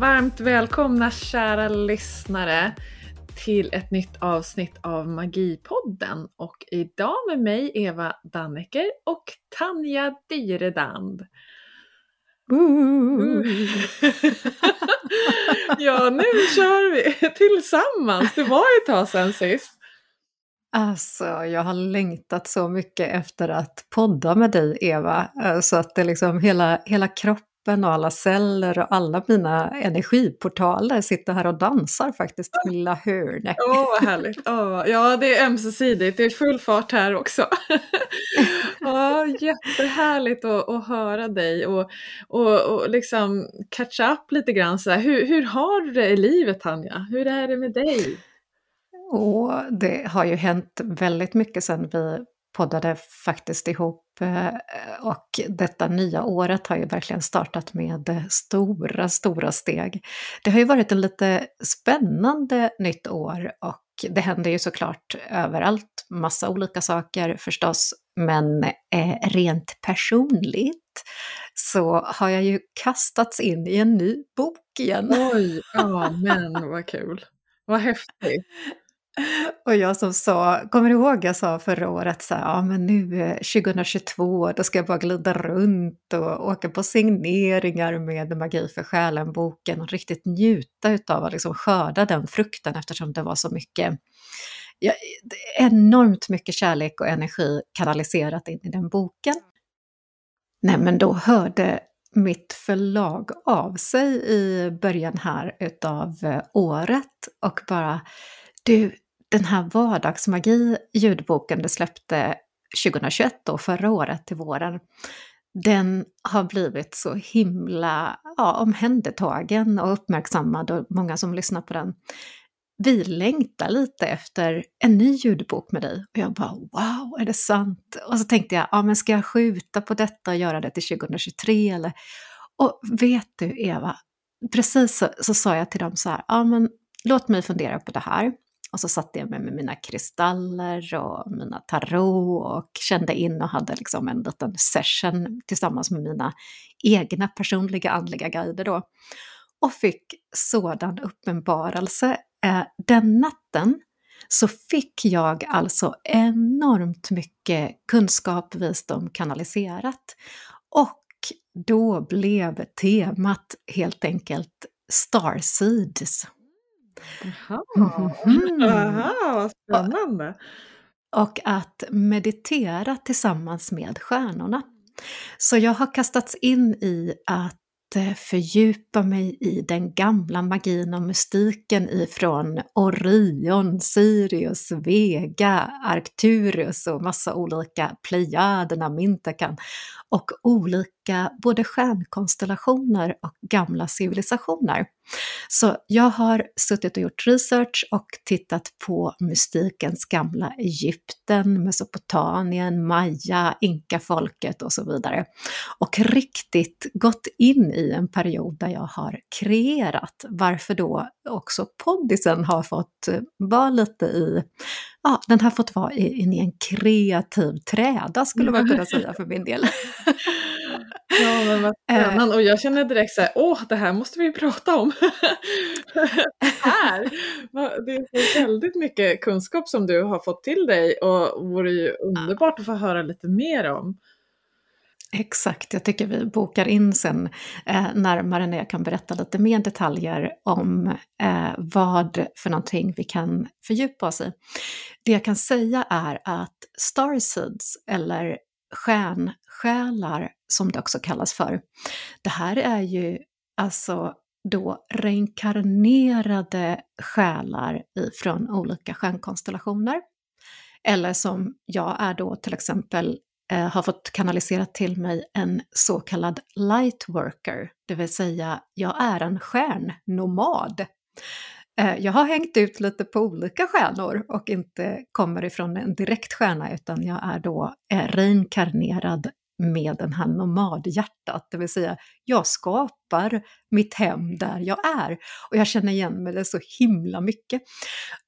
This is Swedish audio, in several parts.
Varmt välkomna kära lyssnare till ett nytt avsnitt av Magipodden och idag med mig Eva Dannecker och Tanja Dyredand. Uh. ja, nu kör vi tillsammans. Det var ett tag sedan sist. Alltså, jag har längtat så mycket efter att podda med dig, Eva. Eh, så att det liksom hela, hela kroppen och alla celler och alla mina energiportaler sitter här och dansar faktiskt i lilla hörnet. Åh, oh, vad härligt. Oh, ja, det är ömsesidigt. Det är full fart här också. oh, jättehärligt att, att höra dig och, och, och liksom catch up lite grann. Så. Hur, hur har du det i livet, Tanja? Hur är det med dig? Och det har ju hänt väldigt mycket sedan vi poddade faktiskt ihop eh, och detta nya året har ju verkligen startat med stora, stora steg. Det har ju varit en lite spännande nytt år och det händer ju såklart överallt, massa olika saker förstås, men eh, rent personligt så har jag ju kastats in i en ny bok igen. Oj, ja men vad kul. Vad häftigt. Och jag som sa, kommer du ihåg jag sa förra året så här, ja men nu eh, 2022 då ska jag bara glida runt och åka på signeringar med Magi för själen-boken och riktigt njuta utav att liksom skörda den frukten eftersom det var så mycket, ja, enormt mycket kärlek och energi kanaliserat in i den boken. Nej men då hörde mitt förlag av sig i början här utav eh, året och bara du, den här vardagsmagi ljudboken du släppte 2021 då, förra året till våren, den har blivit så himla ja, omhändertagen och uppmärksammad och många som lyssnar på den. Vi längtar lite efter en ny ljudbok med dig. Och jag bara wow, är det sant? Och så tänkte jag, ja men ska jag skjuta på detta och göra det till 2023 eller? Och vet du Eva, precis så, så sa jag till dem så här, ja men låt mig fundera på det här. Och så satte jag mig med mina kristaller och mina tarot och kände in och hade liksom en liten session tillsammans med mina egna personliga andliga guider då. Och fick sådan uppenbarelse. Eh, den natten så fick jag alltså enormt mycket kunskap, visdom kanaliserat. Och då blev temat helt enkelt Starseeds. Jaha, mm. Aha, vad spännande. Och att meditera tillsammans med stjärnorna. Så jag har kastats in i att eh, fördjupa mig i den gamla magin och mystiken ifrån Orion, Sirius, Vega, Arcturus och massa olika Plejaderna, Mintakan och olika både stjärnkonstellationer och gamla civilisationer. Så jag har suttit och gjort research och tittat på mystikens gamla Egypten, Mesopotamien, Maya, Inka-folket och så vidare. Och riktigt gått in i en period där jag har kreerat, varför då också poddisen har fått vara lite i, ja, den har fått vara in i en kreativ träda skulle man kunna säga för min del. Ja, men vad eh. spännande. Och jag känner direkt så här, åh, det här måste vi prata om. här! Det är väldigt mycket kunskap som du har fått till dig och vore ju underbart att få höra lite mer om. Exakt, jag tycker vi bokar in sen eh, närmare när jag kan berätta lite mer detaljer om eh, vad för någonting vi kan fördjupa oss i. Det jag kan säga är att Starseeds, eller stjärnsjälar som det också kallas för, det här är ju alltså då reinkarnerade själar från olika stjärnkonstellationer. Eller som jag är då till exempel eh, har fått kanaliserat till mig en så kallad lightworker, det vill säga jag är en stjärnnomad. Eh, jag har hängt ut lite på olika stjärnor och inte kommer ifrån en direkt stjärna utan jag är då eh, reinkarnerad med den här nomadhjärtat, det vill säga jag skapar mitt hem där jag är. Och jag känner igen mig det så himla mycket.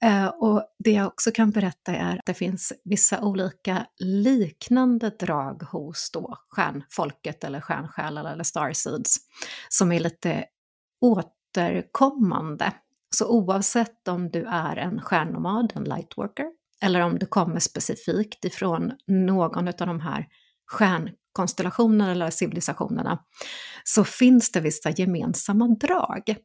Eh, och det jag också kan berätta är att det finns vissa olika liknande drag hos då stjärnfolket eller stjärnsjälar eller starseeds som är lite återkommande. Så oavsett om du är en stjärnnomad, en lightworker, eller om du kommer specifikt ifrån någon av de här konstellationerna eller civilisationerna, så finns det vissa gemensamma drag.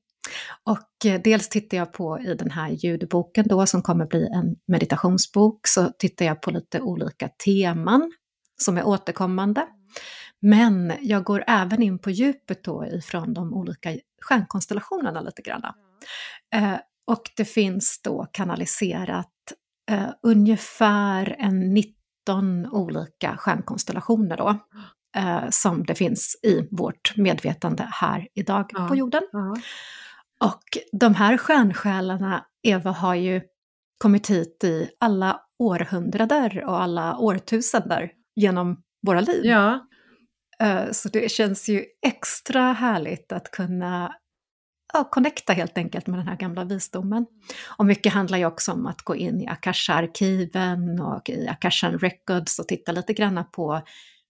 Och eh, dels tittar jag på i den här ljudboken då som kommer bli en meditationsbok, så tittar jag på lite olika teman som är återkommande. Men jag går även in på djupet då ifrån de olika stjärnkonstellationerna lite grann. Eh, och det finns då kanaliserat eh, ungefär en 19 olika stjärnkonstellationer då. Eh, som det finns i vårt medvetande här idag ja, på jorden. Ja. Och de här stjärnsjälarna, Eva, har ju kommit hit i alla århundrader och alla årtusenden genom våra liv. Ja. Eh, så det känns ju extra härligt att kunna ja, connecta helt enkelt med den här gamla visdomen. Och mycket handlar ju också om att gå in i Akasha-arkiven och i Akashan Records och titta lite grann på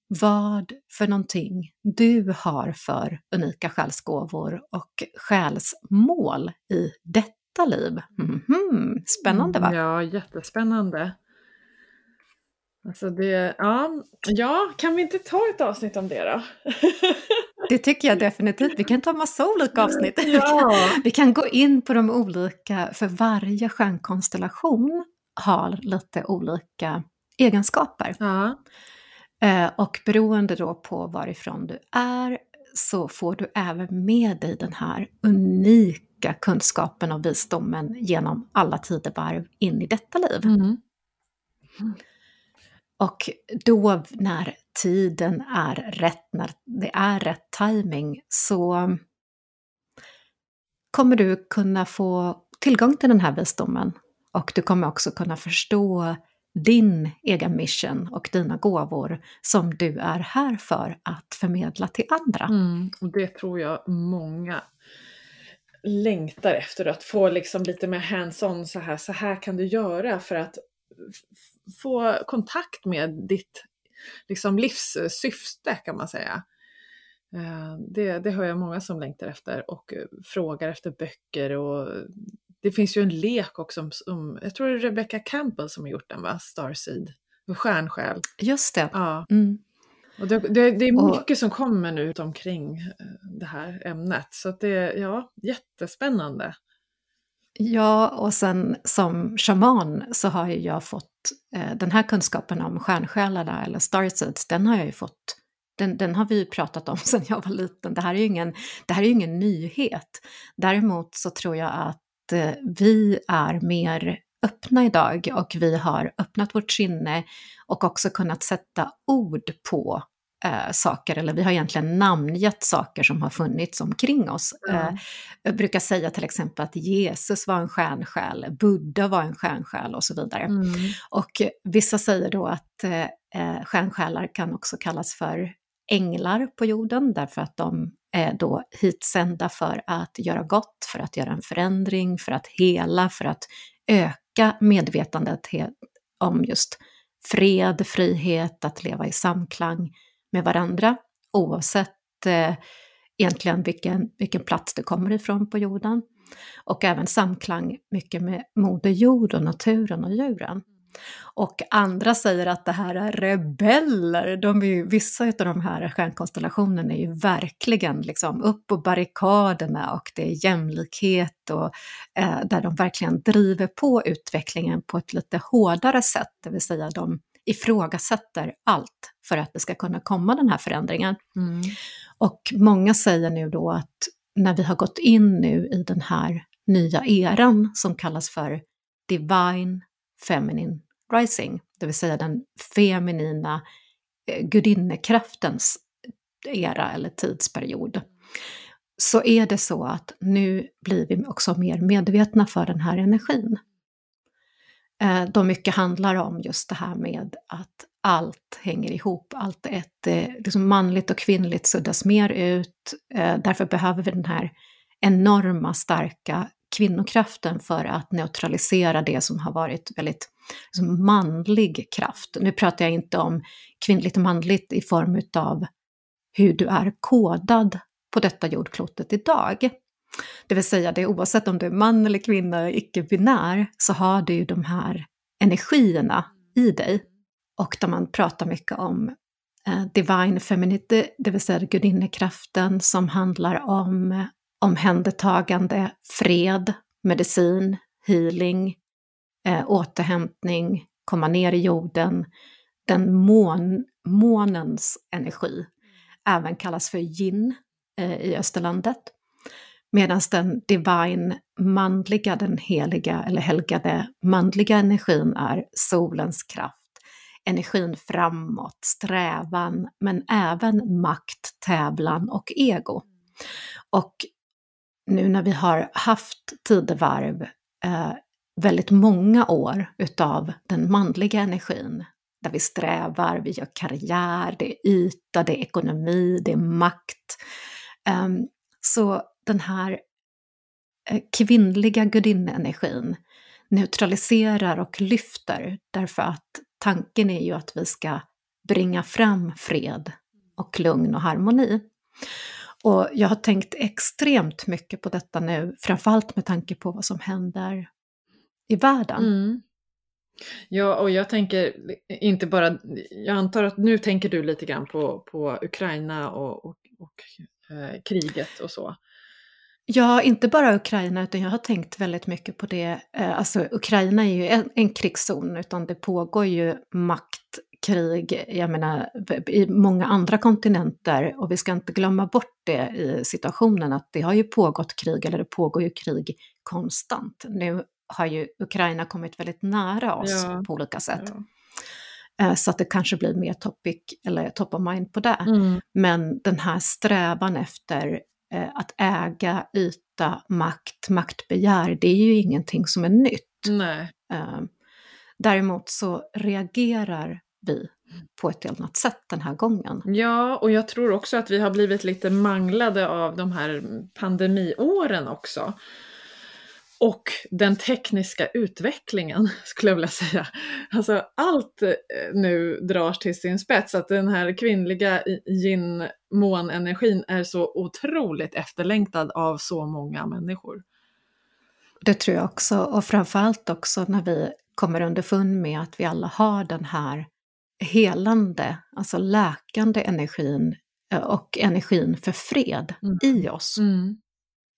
vad för någonting du har för unika själsgåvor och själsmål i detta liv. Mm -hmm. Spännande va? Mm, ja, jättespännande. Alltså det, ja, ja, kan vi inte ta ett avsnitt om det då? Det tycker jag definitivt. Vi kan ta massa olika avsnitt. Ja. Vi kan gå in på de olika, för varje stjärnkonstellation har lite olika egenskaper. Ja. Eh, och beroende då på varifrån du är så får du även med dig den här unika kunskapen och visdomen genom alla tidevarv in i detta liv. Mm. Och då när tiden är rätt, när det är rätt timing så kommer du kunna få tillgång till den här visdomen och du kommer också kunna förstå din egen mission och dina gåvor som du är här för att förmedla till andra. Mm, och det tror jag många längtar efter, att få liksom lite mer hands-on så här, så här kan du göra för att få kontakt med ditt liksom livssyfte kan man säga. Eh, det, det hör jag många som längtar efter och frågar efter böcker och det finns ju en lek också om, jag tror det är Rebecca Campbell som har gjort den va, Starseed, Stjärnsjäl. Just det. Ja. Mm. Och det, det, det, är mycket och, som kommer nu omkring eh, det här ämnet, så att det är ja, jättespännande. Ja, och sen som shaman så har ju jag fått eh, den här kunskapen om stjärnsjälarna eller starseeds, den har jag ju fått den, den har vi ju pratat om sedan jag var liten. Det här är ju ingen, det här är ingen nyhet. Däremot så tror jag att Eh, vi är mer öppna idag och vi har öppnat vårt sinne och också kunnat sätta ord på äh, saker, eller vi har egentligen namngett saker som har funnits omkring oss. Mm. Äh, jag brukar säga till exempel att Jesus var en stjärnsjäl, Buddha var en stjärnsjäl och så vidare. Mm. Och vissa säger då att äh, stjärnsjälar kan också kallas för änglar på jorden därför att de är då hitsända för att göra gott, för att göra en förändring, för att hela, för att öka medvetandet om just fred, frihet, att leva i samklang med varandra oavsett eh, egentligen vilken, vilken plats du kommer ifrån på jorden. Och även samklang mycket med Moder Jord och naturen och djuren. Och andra säger att det här är rebeller. De är ju, vissa av de här stjärnkonstellationerna är ju verkligen liksom upp på barrikaderna och det är jämlikhet och eh, där de verkligen driver på utvecklingen på ett lite hårdare sätt, det vill säga de ifrågasätter allt för att det ska kunna komma den här förändringen. Mm. Och många säger nu då att när vi har gått in nu i den här nya eran som kallas för Divine Feminine Rising, det vill säga den feminina eh, gudinnekraftens era eller tidsperiod, så är det så att nu blir vi också mer medvetna för den här energin. Eh, då mycket handlar om just det här med att allt hänger ihop, allt ett, eh, liksom manligt och kvinnligt suddas mer ut, eh, därför behöver vi den här enorma starka kvinnokraften för att neutralisera det som har varit väldigt liksom, manlig kraft. Nu pratar jag inte om kvinnligt och manligt i form av hur du är kodad på detta jordklotet idag. Det vill säga, det oavsett om du är man eller kvinna, icke-binär, så har du ju de här energierna i dig. Och där man pratar mycket om eh, divine femininity, det vill säga gudinnekraften som handlar om eh, omhändertagande, fred, medicin, healing, eh, återhämtning, komma ner i jorden, den mån, månens energi, även kallas för yin eh, i Österlandet. Medan den divine manliga, den heliga eller helgade manliga energin är solens kraft, energin framåt, strävan, men även makt, tävlan och ego. Och nu när vi har haft tidevarv eh, väldigt många år utav den manliga energin, där vi strävar, vi gör karriär, det är yta, det är ekonomi, det är makt. Eh, så den här kvinnliga kvinnliga gudinnenergin neutraliserar och lyfter därför att tanken är ju att vi ska bringa fram fred och lugn och harmoni. Och jag har tänkt extremt mycket på detta nu, framförallt med tanke på vad som händer i världen. Mm. Ja, och jag tänker inte bara, jag antar att nu tänker du lite grann på, på Ukraina och, och, och eh, kriget och så. Ja, inte bara Ukraina, utan jag har tänkt väldigt mycket på det. Eh, alltså, Ukraina är ju en, en krigszon, utan det pågår ju maktkrig, jag menar, i många andra kontinenter. Och vi ska inte glömma bort det i situationen, att det har ju pågått krig, eller det pågår ju krig konstant. Nu har ju Ukraina kommit väldigt nära oss ja. på olika sätt. Ja. Eh, så att det kanske blir mer topic, eller top of mind på det. Mm. Men den här strävan efter eh, att äga, yta, makt, maktbegär, det är ju ingenting som är nytt. Nej. Eh, däremot så reagerar vi på ett helt annat sätt den här gången. Ja, och jag tror också att vi har blivit lite manglade av de här pandemiåren också och den tekniska utvecklingen skulle jag vilja säga. Alltså allt eh, nu dras till sin spets, att den här kvinnliga yin-månenergin är så otroligt efterlängtad av så många människor. Det tror jag också, och framförallt också när vi kommer underfund med att vi alla har den här helande, alltså läkande energin eh, och energin för fred mm. i oss. Mm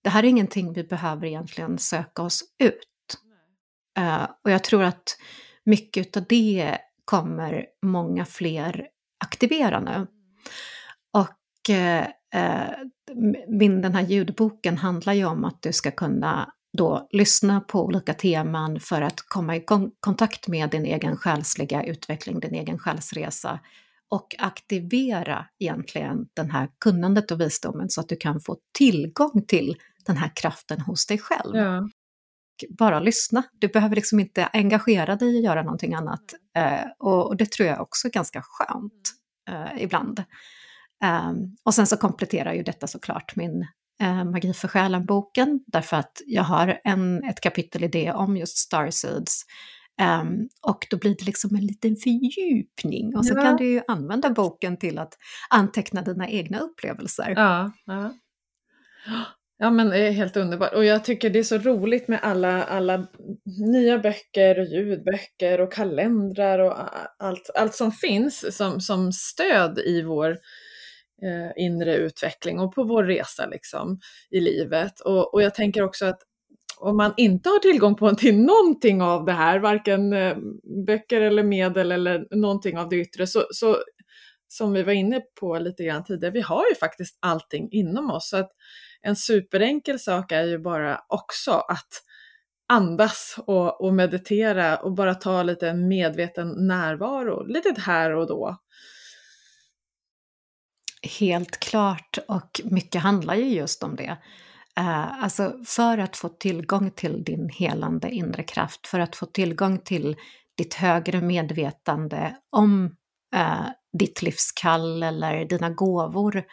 det här är ingenting vi behöver egentligen söka oss ut. Uh, och jag tror att mycket av det kommer många fler aktivera nu. Och uh, min, den här ljudboken handlar ju om att du ska kunna då lyssna på olika teman för att komma i kontakt med din egen själsliga utveckling, din egen själsresa och aktivera egentligen den här kunnandet och visdomen så att du kan få tillgång till den här kraften hos dig själv. Ja. Bara lyssna, du behöver liksom inte engagera dig att göra någonting annat. Eh, och, och, det tror jag också är ganska skönt eh, ibland. Eh, och sen så kompletterar ju detta såklart min eh, Magi för själen-boken, därför att jag har en, ett kapitel i det om just Starseeds. Um, och då blir det liksom en liten fördjupning och så ja. kan du ju använda boken till att anteckna dina egna upplevelser. Ja, ja. Ja men det är helt underbart och jag tycker det är så roligt med alla, alla nya böcker och ljudböcker och kalendrar och allt, allt som finns som, som stöd i vår eh, inre utveckling och på vår resa liksom i livet. Och, och jag tänker också att om man inte har tillgång på till någonting av det här, varken eh, böcker eller medel eller någonting av det yttre, så, så som vi var inne på lite grann tidigare, vi har ju faktiskt allting inom oss. Så att en superenkel sak är ju bara också att andas och, och meditera och bara ta lite medveten närvaro, lite här och då. Helt klart, och mycket handlar ju just om det. Uh, alltså för att få tillgång till din helande inre kraft, för att få tillgång till ditt högre medvetande om uh, ditt livskall eller dina gåvor,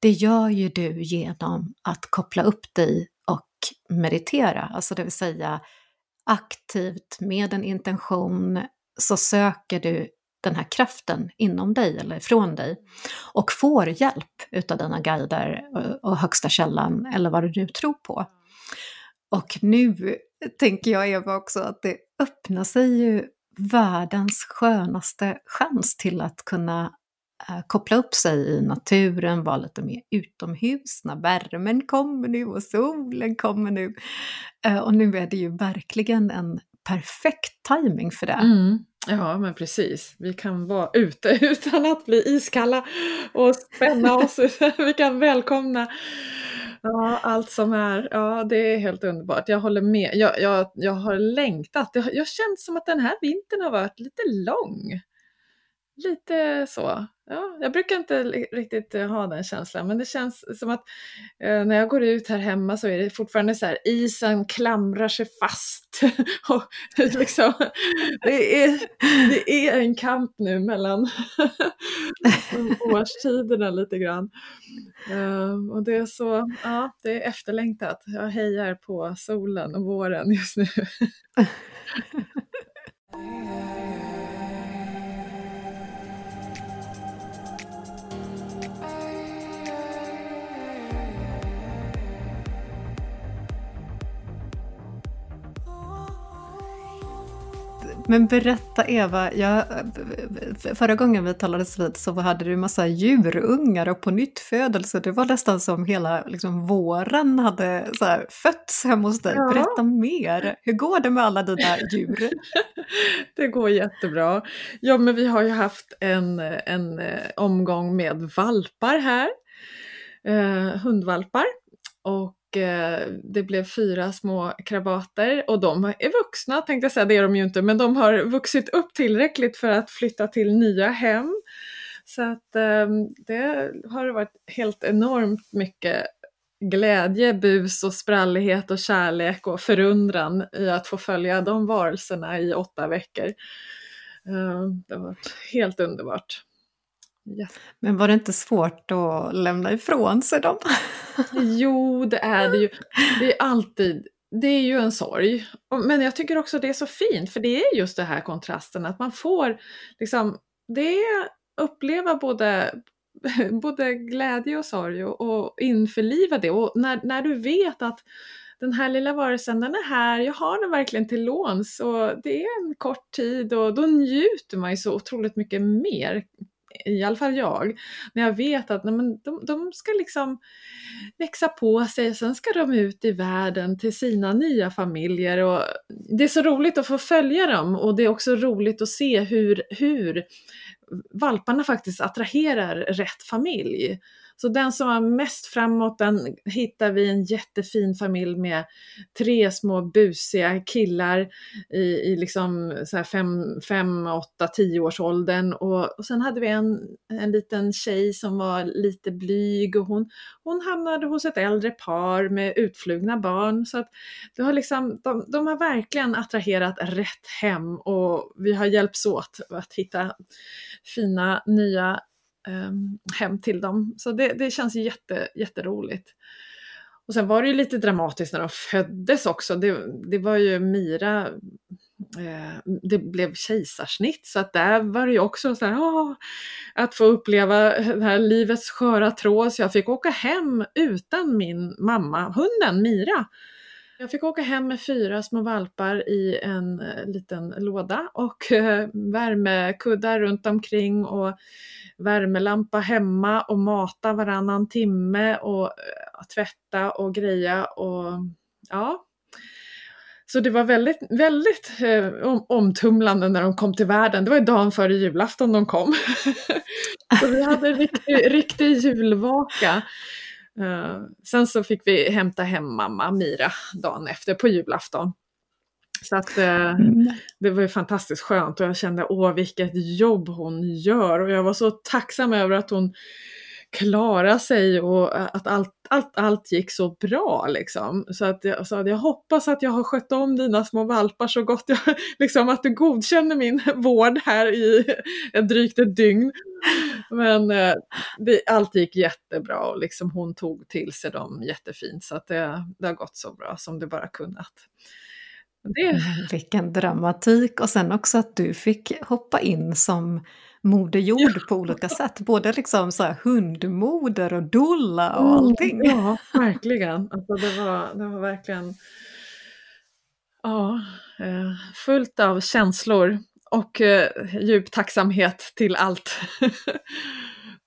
det gör ju du genom att koppla upp dig och meditera, alltså det vill säga aktivt med en intention så söker du den här kraften inom dig eller från dig och får hjälp utav dina guider eh, och högsta källan eller vad du nu tror på. Och nu tänker jag Eva också att det öppnar sig ju världens skönaste chans till att kunna Eh, koppla upp sig i naturen, vara lite mer utomhus när värmen kommer nu och solen kommer nu. Eh, och nu är det ju verkligen en perfekt timing för det. Mm. Ja, men precis. Vi kan vara ute utan att bli iskalla och spänna oss. Vi kan välkomna ja, allt som är. Ja, det är helt underbart. Jag håller med. Jag, jag, jag har längtat. Jag har känt som att den här vintern har varit lite lång. Lite så ja, jag brukar inte riktigt eh, ha den känslan, men det känns som att eh, när jag går ut här hemma så är det fortfarande så här, isen klamrar sig fast. och liksom, det, är, det är en kamp nu mellan årstiderna lite grann. Eh, och det är så, ja, det är efterlängtat. Jag hejar på solen och våren just nu. Men berätta Eva, jag, förra gången vi talades vid så hade du massa djurungar och på nytt födelse. Det var nästan som hela liksom, våren hade så här, fötts hemma hos dig. Ja. Berätta mer, hur går det med alla dina djur? det går jättebra. Ja men vi har ju haft en, en eh, omgång med valpar här, eh, hundvalpar. Och Eh, det blev fyra små krabater och de är vuxna tänkte jag säga, det är de ju inte, men de har vuxit upp tillräckligt för att flytta till nya hem. Så att ehm, det har varit helt enormt mycket glädje, bus och sprallighet och kärlek och förundran i att få följa de varelserna i åtta veckor. Ehm, det har varit helt underbart. Ja. Men var det inte svårt att lämna ifrån sig dem? jo, det är det ju. Det är alltid, det är ju en sorg. Men jag tycker också det är så fint, för det är just det här kontrasten, att man får liksom, det är uppleva både, både glädje och sorg och, och införliva det. Och när, när du vet att den här lilla varelsen, den är här, jag har den verkligen till låns och det är en kort tid och då njuter man ju så otroligt mycket mer i alla fall jag, när jag vet att nej, men de, de ska liksom växa på sig, sen ska de ut i världen till sina nya familjer och det är så roligt att få följa dem och det är också roligt att se hur, hur valparna faktiskt attraherar rätt familj. Så den som var mest framåt, den hittar vi en jättefin familj med tre små busiga killar i, i liksom så här fem, fem, åtta, tio års åldern. Och, och sen hade vi en, en liten tjej som var lite blyg och hon, hon hamnade hos ett äldre par med utflugna barn. Så att det har liksom, de, de har verkligen attraherat rätt hem och vi har hjälpts åt att hitta fina nya Ehm, hem till dem. Så det, det känns jätte, jätteroligt. Och sen var det ju lite dramatiskt när de föddes också. Det, det var ju Mira, eh, det blev kejsarsnitt så att där var det ju också så här, åh, att få uppleva det här livets sköra tråd. Så jag fick åka hem utan min mamma, hunden Mira. Jag fick åka hem med fyra små valpar i en eh, liten låda och eh, värmekuddar runt omkring och värmelampa hemma och mata varannan timme och eh, tvätta och greja och ja. Så det var väldigt, väldigt eh, omtumlande när de kom till världen. Det var ju dagen före julafton de kom. så vi hade riktig, riktig julvaka. Uh, sen så fick vi hämta hem mamma Mira dagen efter på julafton. Så att eh, mm. det var ju fantastiskt skönt och jag kände åh vilket jobb hon gör och jag var så tacksam över att hon klara sig och eh, att allt, allt, allt gick så bra liksom. Så att jag sa jag hoppas att jag har skött om dina små valpar så gott jag, liksom att du godkänner min vård här i drygt ett dygn. Men eh, det, allt gick jättebra och liksom hon tog till sig dem jättefint så att det, det har gått så bra som det bara kunnat. Det... Mm, vilken dramatik och sen också att du fick hoppa in som moder jord på olika sätt. Både liksom så här hundmoder och dolla och mm, allting. Ja, verkligen. Alltså det, var, det var verkligen Ja, eh, fullt av känslor och eh, djup tacksamhet till allt.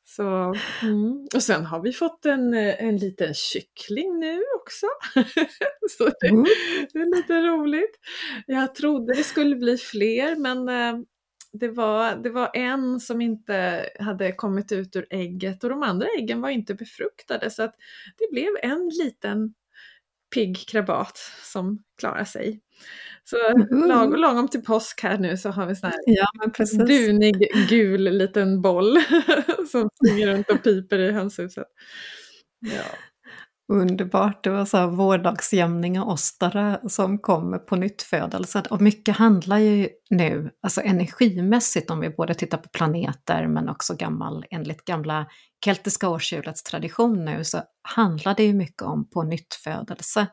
Så, mm. Och sen har vi fått en, eh, en liten kyckling nu också. Så det, mm. det, är lite roligt. Jag trodde det skulle bli fler men det var, det var en som inte hade kommit ut ur ägget och de andra äggen var inte befruktade så att det blev en liten pigg krabat som klarar sig. Så mm. lag, lagom till påsk här nu så har vi sån här ja, dunig gul liten boll som springer runt och piper i hönshuset. Ja. Underbart, det var så här vårdagsjämning och ostare som kommer på nyttfödelse. Och mycket handlar ju nu, alltså energimässigt om vi både tittar på planeter men också gammal, enligt gamla keltiska årshjulets tradition nu, så handlar det ju mycket om på nyttfödelse.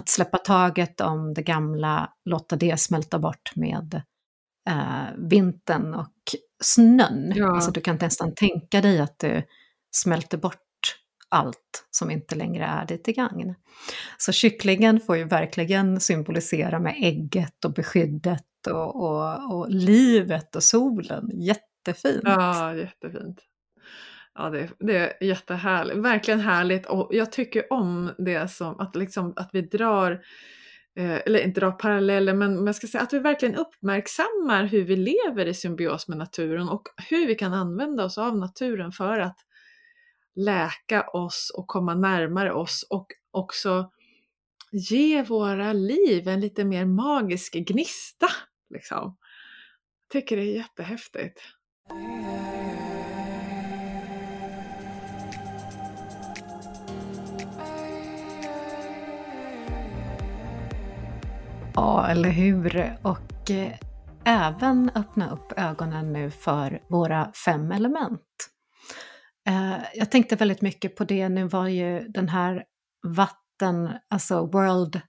Att släppa taget om det gamla, låta det smälta bort med eh, vintern och snön. Ja. Alltså du kan nästan tänka dig att du smälter bort allt som inte längre är dig till gagn. Så kycklingen får ju verkligen symbolisera med ägget och beskyddet och, och, och livet och solen. Jättefint! Ja, jättefint. Ja, det, det är jättehärligt. Verkligen härligt och jag tycker om det som att, liksom, att vi drar eh, eller inte dra paralleller, men man ska säga att vi verkligen uppmärksammar hur vi lever i symbios med naturen och hur vi kan använda oss av naturen för att läka oss och komma närmare oss och också ge våra liv en lite mer magisk gnista. Liksom. Jag tycker det är jättehäftigt. Ja, eller hur? Och eh, även öppna upp ögonen nu för våra fem element. Eh, jag tänkte väldigt mycket på det, nu var ju den här vatten, alltså World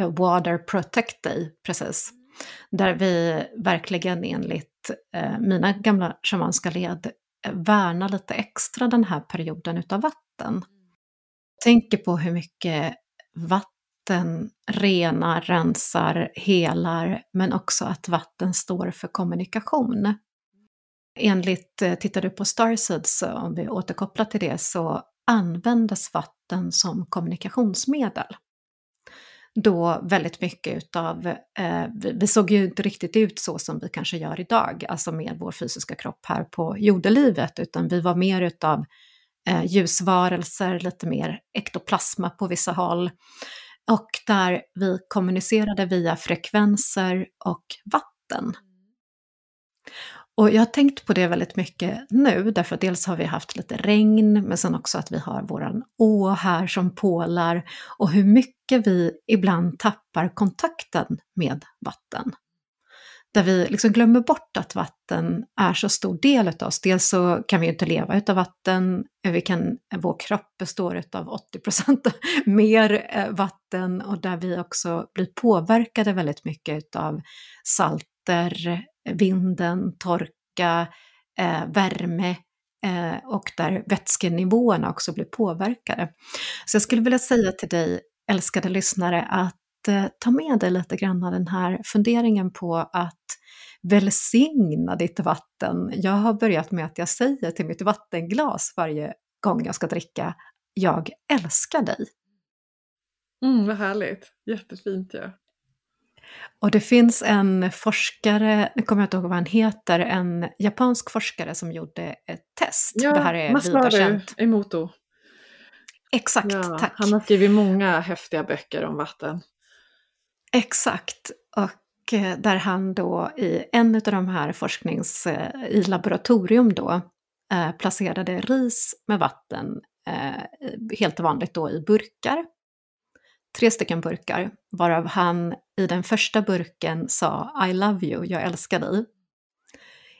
eh, Water Protect Day precis, där vi verkligen enligt eh, mina gamla shamanska led eh, värnar lite extra den här perioden utav vatten. Tänker på hur mycket vatten renar, rensar, helar, men också att vatten står för kommunikation. Enligt, eh, tittar du på Starseeds, eh, om vi återkopplar till det, så användes vatten som kommunikationsmedel. Då väldigt mycket utav, eh, vi såg ju inte riktigt ut så som vi kanske gör idag, alltså med vår fysiska kropp här på jordelivet, utan vi var mer utav eh, ljusvarelser, lite mer ektoplasma på vissa håll. Och där vi kommunicerade via frekvenser och vatten. Och jag har tänkt på det väldigt mycket nu, därför att dels har vi haft lite regn, men sen också att vi har våran å här som pålar och hur mycket vi ibland tappar kontakten med vatten. Där vi liksom glömmer bort att vatten är så stor del av oss. Dels så kan vi ju inte leva utan vatten, eh, vi kan, eh, vår kropp består av 80% mer eh, vatten och där vi också blir påverkade väldigt mycket av salter, vinden, torka, eh, värme eh, och där vätskenivåerna också blir påverkade. Så jag skulle vilja säga till dig, älskade lyssnare, att eh, ta med dig lite grann av den här funderingen på att välsigna ditt vatten. Jag har börjat med att jag säger till mitt vattenglas varje gång jag ska dricka, jag älskar dig. Mm, vad härligt, jättefint ju. Ja. Och det finns en forskare, nu kommer jag inte ihåg vad han heter, en japansk forskare som gjorde ett test. Ja, det här är Masaru Emoto. Exakt, ja, tack. Han har skrivit många häftiga böcker om vatten. Exakt, och eh, där han då i en av de här forsknings, eh, i laboratorium då, eh, placerade ris med vatten, helt vanligt då i burkar tre stycken burkar, varav han i den första burken sa I love you, jag älskar dig.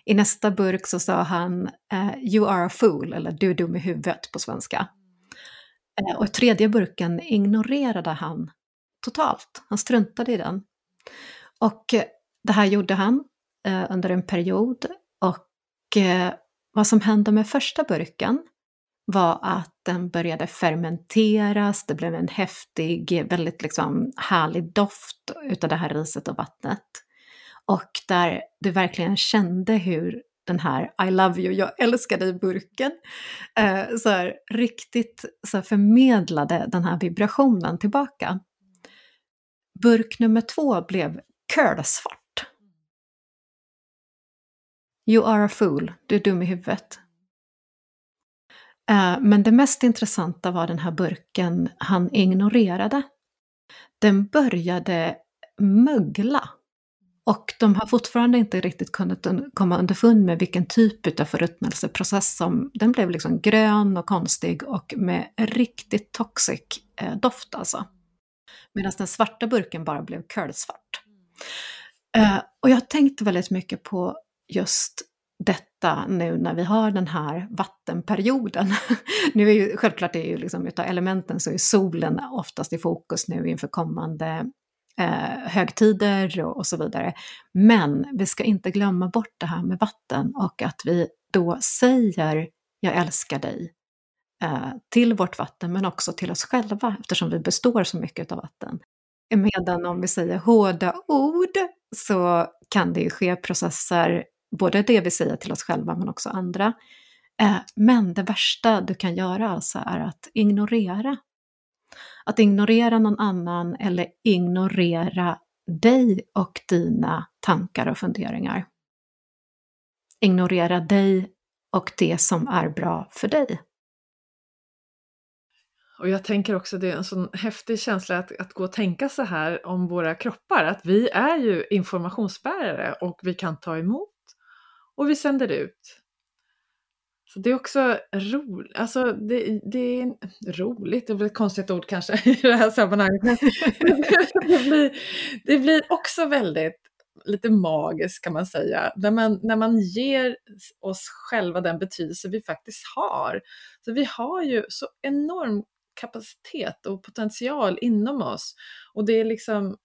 I nästa burk så sa han eh, You are a fool, eller du är dum i huvudet på svenska. Eh, och i tredje burken ignorerade han totalt, han struntade i den. Och eh, det här gjorde han under en period och vad som hände med första burken var att den började fermenteras, det blev en häftig, väldigt liksom härlig doft utav det här riset och vattnet. Och där du verkligen kände hur den här I love you, jag älskar dig-burken eh, så här, riktigt så här, förmedlade den här vibrationen tillbaka. Burk nummer två blev curlsvart. You are a fool, du är dum i huvudet. Eh, men det mest intressanta var den här burken han ignorerade. Den började mögla. Och de har fortfarande inte riktigt kunnat komma underfund med vilken typ av förruttnelseprocess som... Den blev liksom grön och konstig och med riktigt toxic eh, doft alltså. Medan den svarta burken bara blev curlsvart. Eh, och jag tänkte väldigt mycket på just detta nu när vi har den här vattenperioden. nu är ju självklart det är ju liksom utav elementen så är solen oftast i fokus nu inför kommande eh, högtider och, och, så vidare. Men vi ska inte glömma bort det här med vatten och att vi då säger jag älskar dig eh, till vårt vatten men också till oss själva eftersom vi består så mycket av vatten. Medan om vi säger hårda ord så kan det ju ske processer både det vi säger till oss själva men också andra. Eh, men det värsta du kan göra alltså är att ignorera. Att ignorera någon annan eller ignorera dig och dina tankar och funderingar. Ignorera dig och det som är bra för dig. Och jag tänker också det är en sån häftig känsla att, att gå och tänka så här om våra kroppar, att vi är ju informationsbärare och vi kan ta emot och vi sänder ut. Så det är också roligt, alltså det, det, är roligt, det är väl ett konstigt ord kanske i det här sammanhanget, det, blir, det blir också väldigt lite magiskt kan man säga, när man, när man ger oss själva den betydelse vi faktiskt har. Så vi har ju så enorm kapacitet och potential inom oss och det är liksom,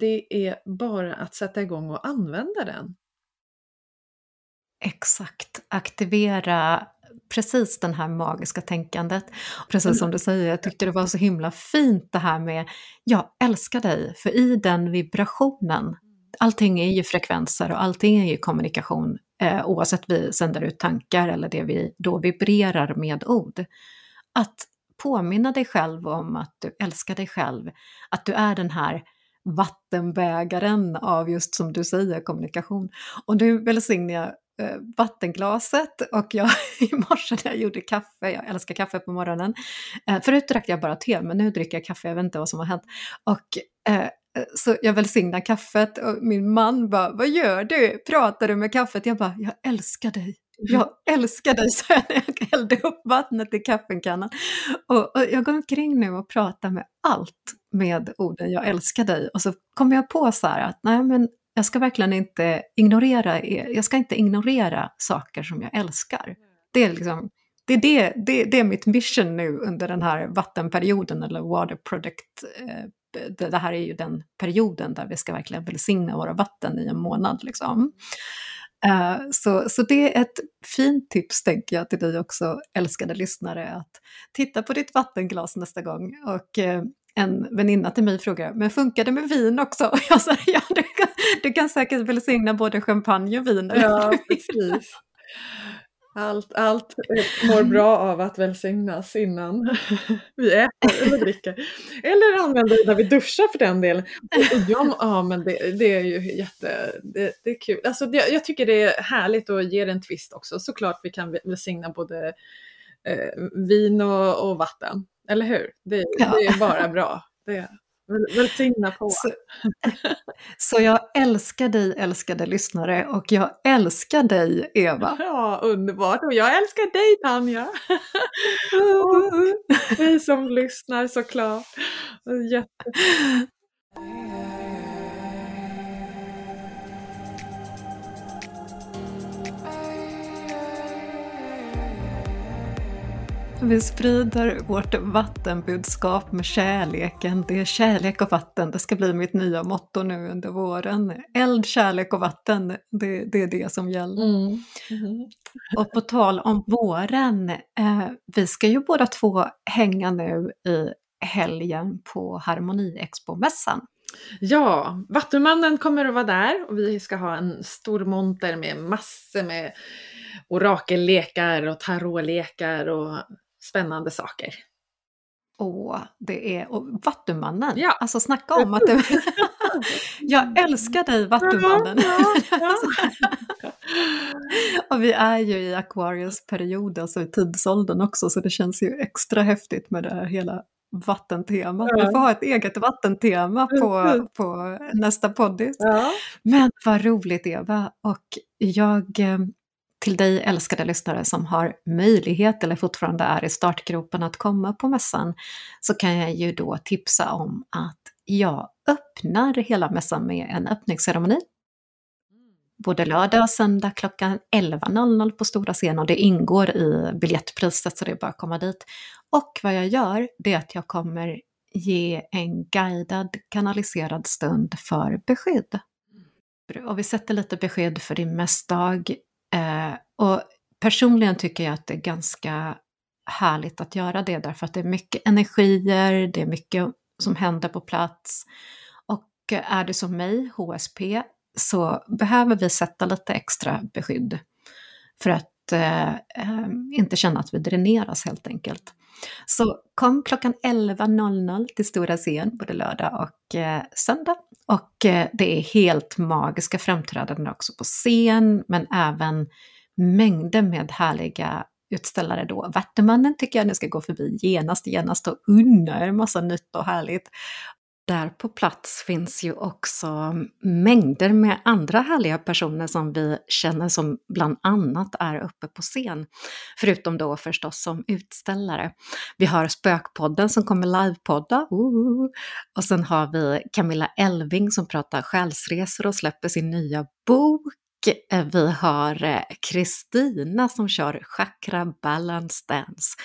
det är bara att sätta igång och använda den. Exakt, aktivera precis det här magiska tänkandet. Precis som du säger, jag tyckte det var så himla fint det här med jag älskar dig, för i den vibrationen, allting är ju frekvenser och allting är ju kommunikation, eh, oavsett vi sänder ut tankar eller det vi då vibrerar med ord. Att påminna dig själv om att du älskar dig själv, att du är den här vattenbägaren av just som du säger kommunikation. Och nu välsignar jag vattenglaset och jag i morse när jag gjorde kaffe, jag älskar kaffe på morgonen, eh, förut drack jag bara te men nu dricker jag kaffe, jag vet inte vad som har hänt. Och eh, så jag välsignar kaffet och min man bara, vad gör du? Pratar du med kaffet? Jag bara, jag älskar dig. Jag älskar dig, sa jag när jag hällde upp vattnet i kaffekannan. Och, och jag går omkring nu och pratar med allt med orden jag älskar dig. Och så kommer jag på så här att nej men jag ska verkligen inte ignorera, jag ska inte ignorera saker som jag älskar. Det är, liksom, det, är det, det, det är mitt mission nu under den här vattenperioden eller water product. Eh, det här är ju den perioden där vi ska verkligen välsigna våra vatten i en månad. Liksom. Eh, så, så det är ett fint tips tänker jag till dig också, älskade lyssnare, att titta på ditt vattenglas nästa gång och eh, en väninna till mig frågade, men funkar det med vin också? Och jag sa, ja du kan, du kan säkert välsigna både champagne och vin. Ja, precis. Allt, allt mår bra av att välsignas innan vi äter eller dricker. Eller använder det när vi duschar för den delen. ja, ja, men det, det, är ju jätte, det, det är kul. Alltså, det, jag tycker det är härligt att ge det en twist också. Såklart vi kan välsigna både eh, vin och, och vatten. Eller hur? Det, ja. det är bara bra. Det, Välsigna på. Så, så jag älskar dig älskade lyssnare och jag älskar dig Eva. Ja, underbart. Och jag älskar dig Tanja. och ni som lyssnar såklart. Jätte... Vi sprider vårt vattenbudskap med kärleken. Det är kärlek och vatten. Det ska bli mitt nya motto nu under våren. Eld, kärlek och vatten. Det, det är det som gäller. Mm. Mm. Och på tal om våren. Eh, vi ska ju båda två hänga nu i helgen på Harmoniexpo-mässan. Ja, Vattumannen kommer att vara där och vi ska ha en stor monter med massor med orakellekar och tarotlekar och spännande saker. Åh, det är... Och Vattumannen! Ja. Alltså snacka om att det... Jag älskar dig Vattumannen! Ja, ja, och vi är ju i Aquarius-period, alltså i tidsåldern också, så det känns ju extra häftigt med det här hela vattentemat. Vi får ha ett eget vattentema på, på nästa poddis. Men vad roligt Eva! Och jag eh, till dig älskade lyssnare som har möjlighet eller fortfarande är i startgropen att komma på mässan så kan jag ju då tipsa om att jag öppnar hela mässan med en öppningsceremoni. Både lördag och söndag klockan 11.00 på stora scen och det ingår i biljettpriset så det är bara att komma dit. Och vad jag gör, det är att jag kommer ge en guidad kanaliserad stund för beskydd. Och vi sätter lite beskydd för din mässdag Eh, och personligen tycker jag att det är ganska härligt att göra det därför att det är mycket energier, det är mycket som händer på plats. Och är det som mig, HSP, så behöver vi sätta lite extra beskydd för att eh, eh inte känna att vi dräneras helt enkelt. Så kom klockan 11.00 till Stora scen både lördag och eh, söndag. Och eh, det är helt magiska framträdanden också på scen, men även mängder med härliga utställare då. Vattumannen tycker jag ni ska gå förbi genast, genast och unna er massa nytt och härligt. Där på plats finns ju också mängder med andra härliga personer som vi känner som bland annat är uppe på scen. Förutom då förstås som utställare. Vi har Spökpodden som kommer livepodda. Uh, och sen har vi Camilla Elving som pratar själsresor och släpper sin nya bok. Eh, vi har eh, Kristina som kör Chakra Balance Dance.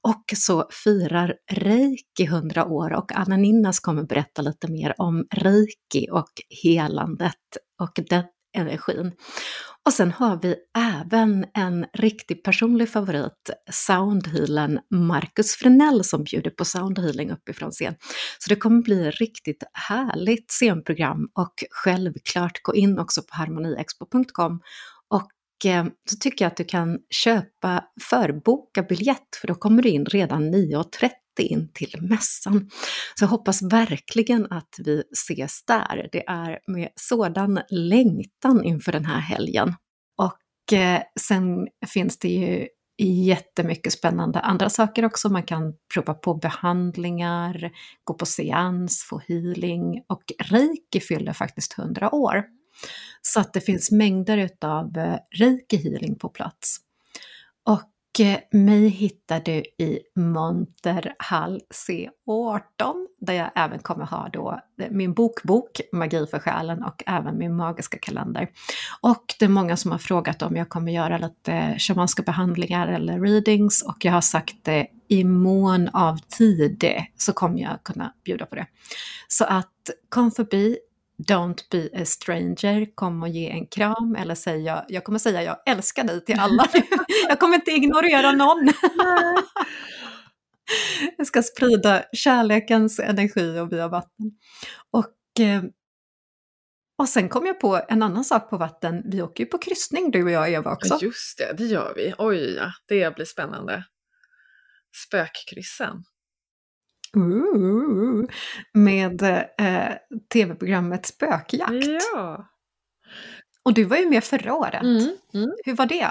Och så firar Reiki 100 år och Anna Ninnas kommer berätta lite mer om Reiki och helandet och det energin. Och sen har vi även en riktig personlig favorit, soundhealern Marcus Frenell som bjuder på soundhealing uppifrån scen. Så det kommer bli riktigt härligt scenprogram och självklart gå in också på harmoniexpo.com och eh, så tycker jag att du kan köpa, förboka biljett för då kommer du in redan 9.30 in till mässan. Så jag hoppas verkligen att vi ses där. Det är med sådan längtan inför den här helgen. Och eh, sen finns det ju jättemycket spännande andra saker också. Man kan prova på behandlingar, gå på seans, få healing och reiki fyller faktiskt 100 år. Så att det finns mängder utav eh, reiki healing på plats. Och mig hittar du i Monterhall C18 där jag även kommer ha då eh, min bokbok Magi för själen och även min magiska kalender. Och det är många som har frågat om jag kommer göra lite shamanska behandlingar eller readings och jag har sagt det i mån av tid så kommer jag kunna bjuda på det. Så att kom förbi, Don't be a stranger, kom och ge en kram eller säga, jag kommer säga jag älskar dig till alla. jag kommer inte ignorera någon. jag ska sprida kärlekens energi och via vatten. Och, eh, och sen kom jag på en annan sak på vatten. Vi åker ju på kryssning du och jag Eva också. Just det, det gör vi. Oj, ja, det blir spännande. Spökkryssen. Ooh, med eh, tv-programmet Spökjakt. Ja. Och du var ju med förra året. Mm, mm. Hur var det?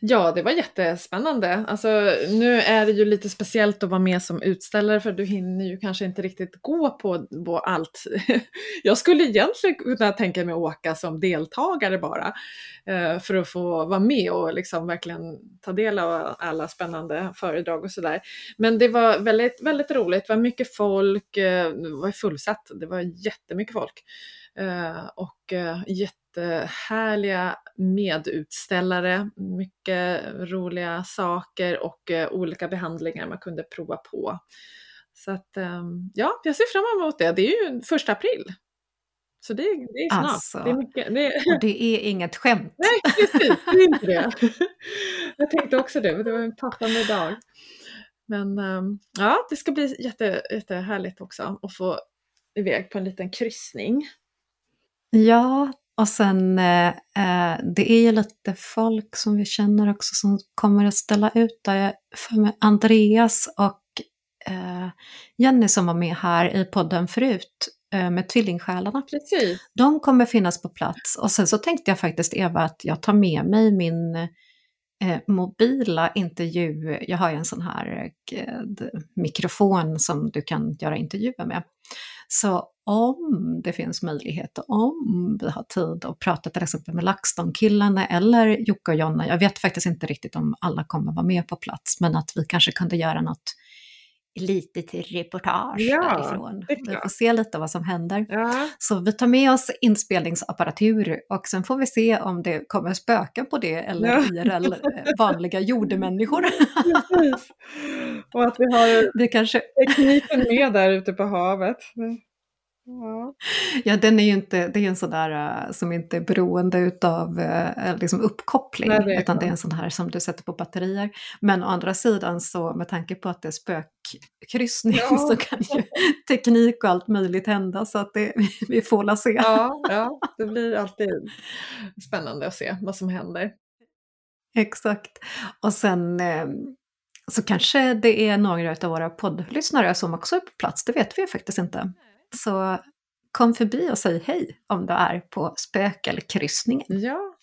Ja, det var jättespännande. Alltså, nu är det ju lite speciellt att vara med som utställare för du hinner ju kanske inte riktigt gå på, på allt. Jag skulle egentligen kunna tänka mig att åka som deltagare bara eh, för att få vara med och liksom verkligen ta del av alla spännande föredrag och sådär. Men det var väldigt, väldigt roligt. Det var mycket folk, eh, det var fullsatt, det var jättemycket folk. Eh, och jätte jättehärliga medutställare, mycket roliga saker och eh, olika behandlingar man kunde prova på. Så att ehm, ja, jag ser fram emot det. Det är ju första april. Så det, det är snart. Alltså, det, är mycket, det... Och det är inget skämt. Nej, precis, det är inte det. Jag tänkte också det, det var en passande dag. Men ehm, ja, det ska bli jätte, jättehärligt också att få iväg på en liten kryssning. Ja, och sen eh, eh, det är ju lite folk som vi känner också som kommer att ställa ut där. För mig Andreas och eh, Jenny som var med här i podden förut eh, med Tvillingsjälarna. Precis. De kommer finnas på plats. Och sen så tänkte jag faktiskt Eva att jag tar med mig min eh, mobila intervju. Jag har ju en sån här eh, mikrofon som du kan göra intervjuer med. Så om det finns möjlighet och om vi har tid att prata till exempel med LaxTon-killarna eller Jocke och Jonna, jag vet faktiskt inte riktigt om alla kommer vara med på plats, men att vi kanske kunde göra något litet reportage Ja, därifrån. Vi får se lite vad som händer. Ja, Så vi tar med oss inspelningsapparatur och sen får vi se om det kommer spöka på det eller Ja. IRL, eh, vanliga jordemänniskor. precis. Och att vi har Vi kanske, tekniken med där ute på havet. Ja. ja, den är ju inte, det är en sån där eh, som inte är beroende utav eh, liksom uppkoppling, Nej, det utan det är en sån här som du sätter på batterier. Men å andra sidan så med tanke på att det är spökkryssning Ja. så kan ju teknik och allt möjligt hända så att det, vi får la se. Ja, ja, det blir alltid spännande att se vad som händer. Exakt. Och sen eh, så kanske det är några av våra poddlyssnare som också är på plats, det vet vi ju faktiskt inte. Så kom förbi och säg hej om du är på spök eller kryssningen. Ja,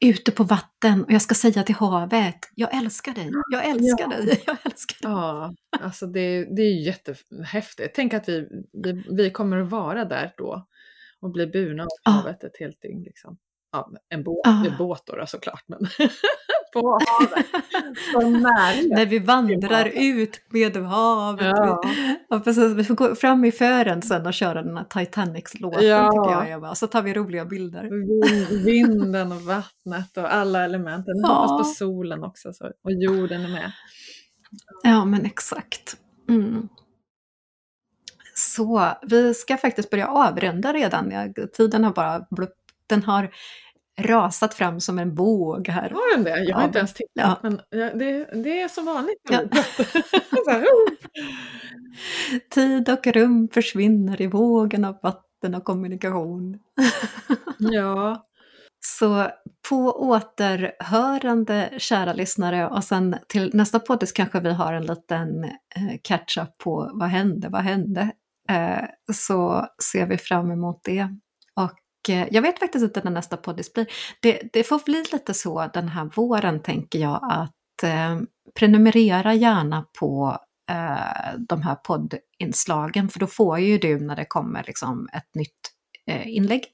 Ute på vatten och jag ska säga till havet, jag älskar dig, jag älskar Ja. dig, jag älskar dig. ja alltså det, det är jättehäftigt. Tänk att vi, vi, vi kommer att vara där då och bli burna av Ja. havet ett helt dygn. Liksom. Ja, en båt, Ja. en båt då, då såklart, men på havet. När vi vandrar ut med havet. Ja. Ja, precis. Vi får gå fram i fören sen och köra den här Titanics-låten Ja. tycker jag Eva. Så tar vi roliga bilder. Vind- Vinden och vattnet och alla elementen. Ja. hoppas på solen också så, och jorden är med. Ja, men exakt. Mm. Så, vi ska faktiskt börja avrunda redan. Tiden har bara blupp, den har rasat fram som en båg här. Har den det? Jag har Ja, inte ens tittat. ja. Men det, det är som vanligt. Ja. här, oh. Tid och rum försvinner i vågen av vatten och kommunikation. ja, Så på återhörande, kära lyssnare, och sen till nästa podd kanske vi har en liten eh, catch-up på vad hände, vad hände? Eh, så ser vi fram emot det. Eh, jag vet faktiskt inte när nästa poddis blir. Det, det får bli lite så den här våren tänker jag att eh, prenumerera gärna på eh, de här poddinslagen för då får ju du när det kommer liksom ett nytt eh, inlägg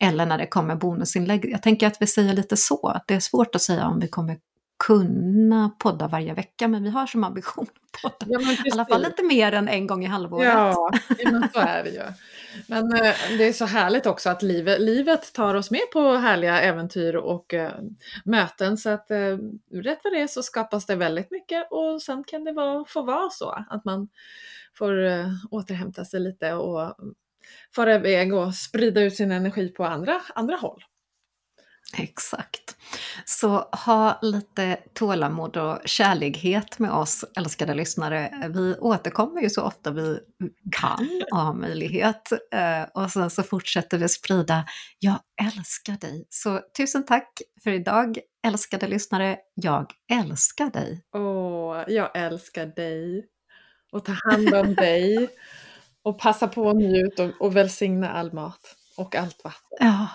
eller när det kommer bonusinlägg. Jag tänker att vi säger lite så. Det är svårt att säga om vi kommer kunna podda varje vecka, men vi har som ambition att podda ja i alla fall lite mer än en gång i halvåret. Ja, men så är det ju. Men eh, det är så härligt också att livet, livet tar oss med på härliga äventyr och eh, möten så att eh, rätt vad det är så skapas det väldigt mycket och sen kan det vara, få vara så att man får eh, återhämta sig lite och fara iväg och sprida ut sin energi på andra, andra håll. Exakt. Så ha lite tålamod och kärlighet med oss älskade lyssnare. Vi återkommer ju så ofta vi kan och har möjlighet. Eh, Och sen så fortsätter vi sprida Jag älskar dig. Så tusen tack för idag älskade lyssnare. Jag älskar dig. Åh, jag älskar dig och ta hand om dig och passa på att njuta och, och välsigna all mat och allt vatten Ja,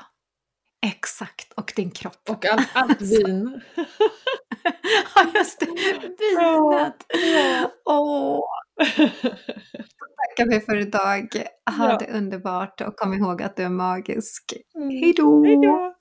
exakt. Och din kropp. och allt, allt vin. Ja, just det. Vinet. Åh, tackar vi för idag. Ha Ja. det underbart och kom ihåg att du är magisk. Mm. Hej då! Då!